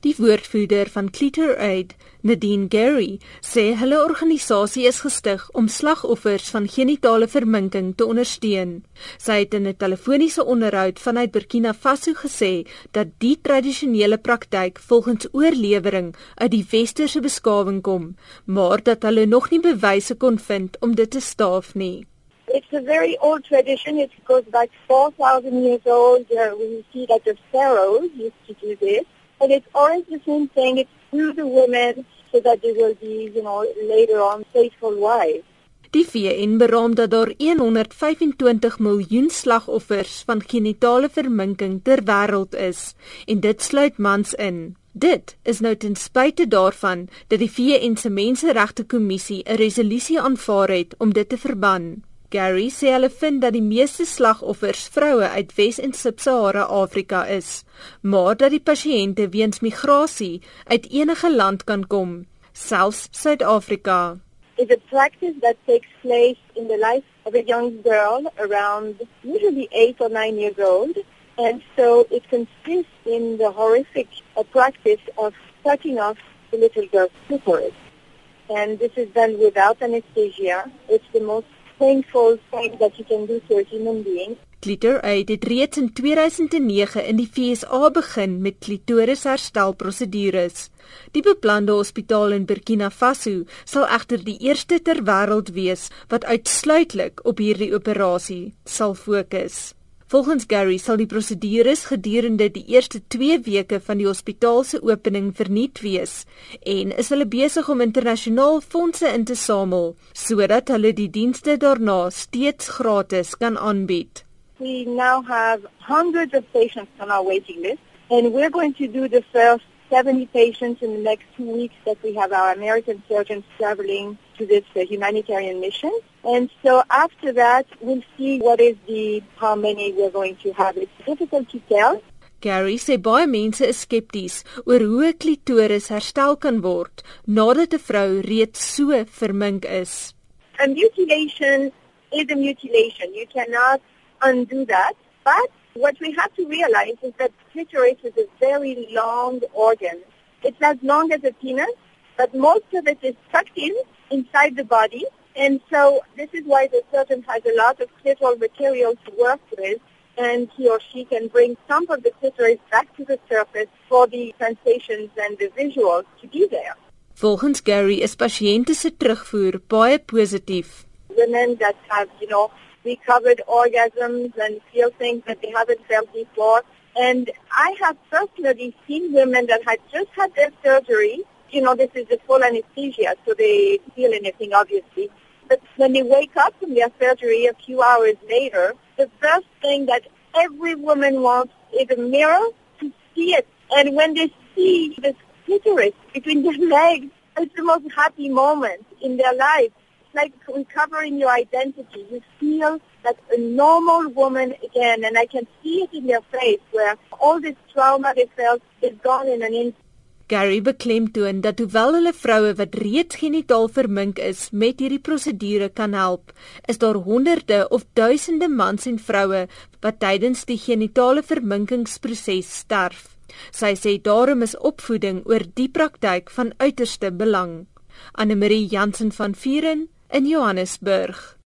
Die woordvoerder van Clitor Aid, Nadine Gary, sê hulle organisasie is gestig om slagoffers van genitale verminking te ondersteun. Sy het in 'n telefoniese onderhoud vanuit Burkina Faso gesê dat die tradisionele praktyk volgens oorlewering uit die westerse beskawing kom, maar dat hulle nog nie bewyse kon vind om dit te staaf nie. It's a very old tradition. It goes back 4,000 years old. Uh, we see that the pharaohs used to do this. And it's always the same thing. It's through the women so that they will be, you know, later on faithful wives. Die VN beraam dat daar 125 miljoen slagoffers van genitale verminking ter wêreld is en dit sluit mans in. Dit is nou ten spyte daarvan dat die VN se Menseregte Kommissie 'n resolusie aanvaar het om dit te verbân. Gary sê hulle vind dat die meeste slagoffers vroue uit Wes- en Sub-Sahara Afrika is, maar dat die pasiënte weens migrasie uit enige land kan kom, selfs Suid-Afrika. It's a practice that takes place in the life of a young girl around usually 8 or 9 years old and so it consists in the horrific uh, practice of cutting off the little girl's clitoris. And this is done without anesthesia. It's the most painful thing that you can do to a human being. Clitor Aid het reeds in 2009 in die FSA begin met klitorisherstelprosedures. Die beplande hospitaal in Burkina Faso sal egter die eerste ter wêreld wees wat uitsluitlik op hierdie operasie sal fokus. Volgens Gary sal die prosedures gedurende die eerste 2 weke van die hospitaal se opening verniet wees en is hulle besig om internasionaal fondse in te samel sodat hulle die dienste daarna steeds gratis kan aanbied. We now have hundreds of patients on our waiting list and we're going to do the first 70 patients in the next two weeks that we have our American surgeons traveling to this uh, humanitarian mission. And so after that, we'll see what is the, how many we're going to have. It's difficult to tell. Gary sê baie mense is skepties oor hoe 'n klitoris herstel kan word nadat 'n vrou reeds so vermink is. A mutilation is a mutilation. You cannot undo that. But what we have to realize is that clitoris is a very long organ. It's as long as a penis, but most of it is tucked in inside the body. And so this is why the surgeon has a lot of clitoral material to work with and he or she can bring some of the clitoris back to the surface for the sensations and the visuals to be there. Volgens Gary is pasiënte se terugvoer baie positief. Women that have, you know, recovered orgasms and feel things that they haven't felt before. And I have personally seen women that had just had their surgery. You know, this is a full anesthesia, so they feel anything, obviously. But when they wake up from their surgery a few hours later, the first thing that every woman wants is a mirror to see it. And when they see this clitoris between their legs, it's the most happy moment in their life like recovering your identity. You feel like a normal woman again, and I can see it in their face where all this trauma they felt is gone in an instant. Gary beklemtoon dat hoewel hulle vroue wat reeds genitaal vermink is met hierdie prosedure kan help, is daar honderde of duisende mans en vroue wat tydens die genitale verminkingsproses sterf. Sy sê daarom is opvoeding oor die praktyk van uiterste belang. Anne Marie Jansen van Vieren in Johannesburg.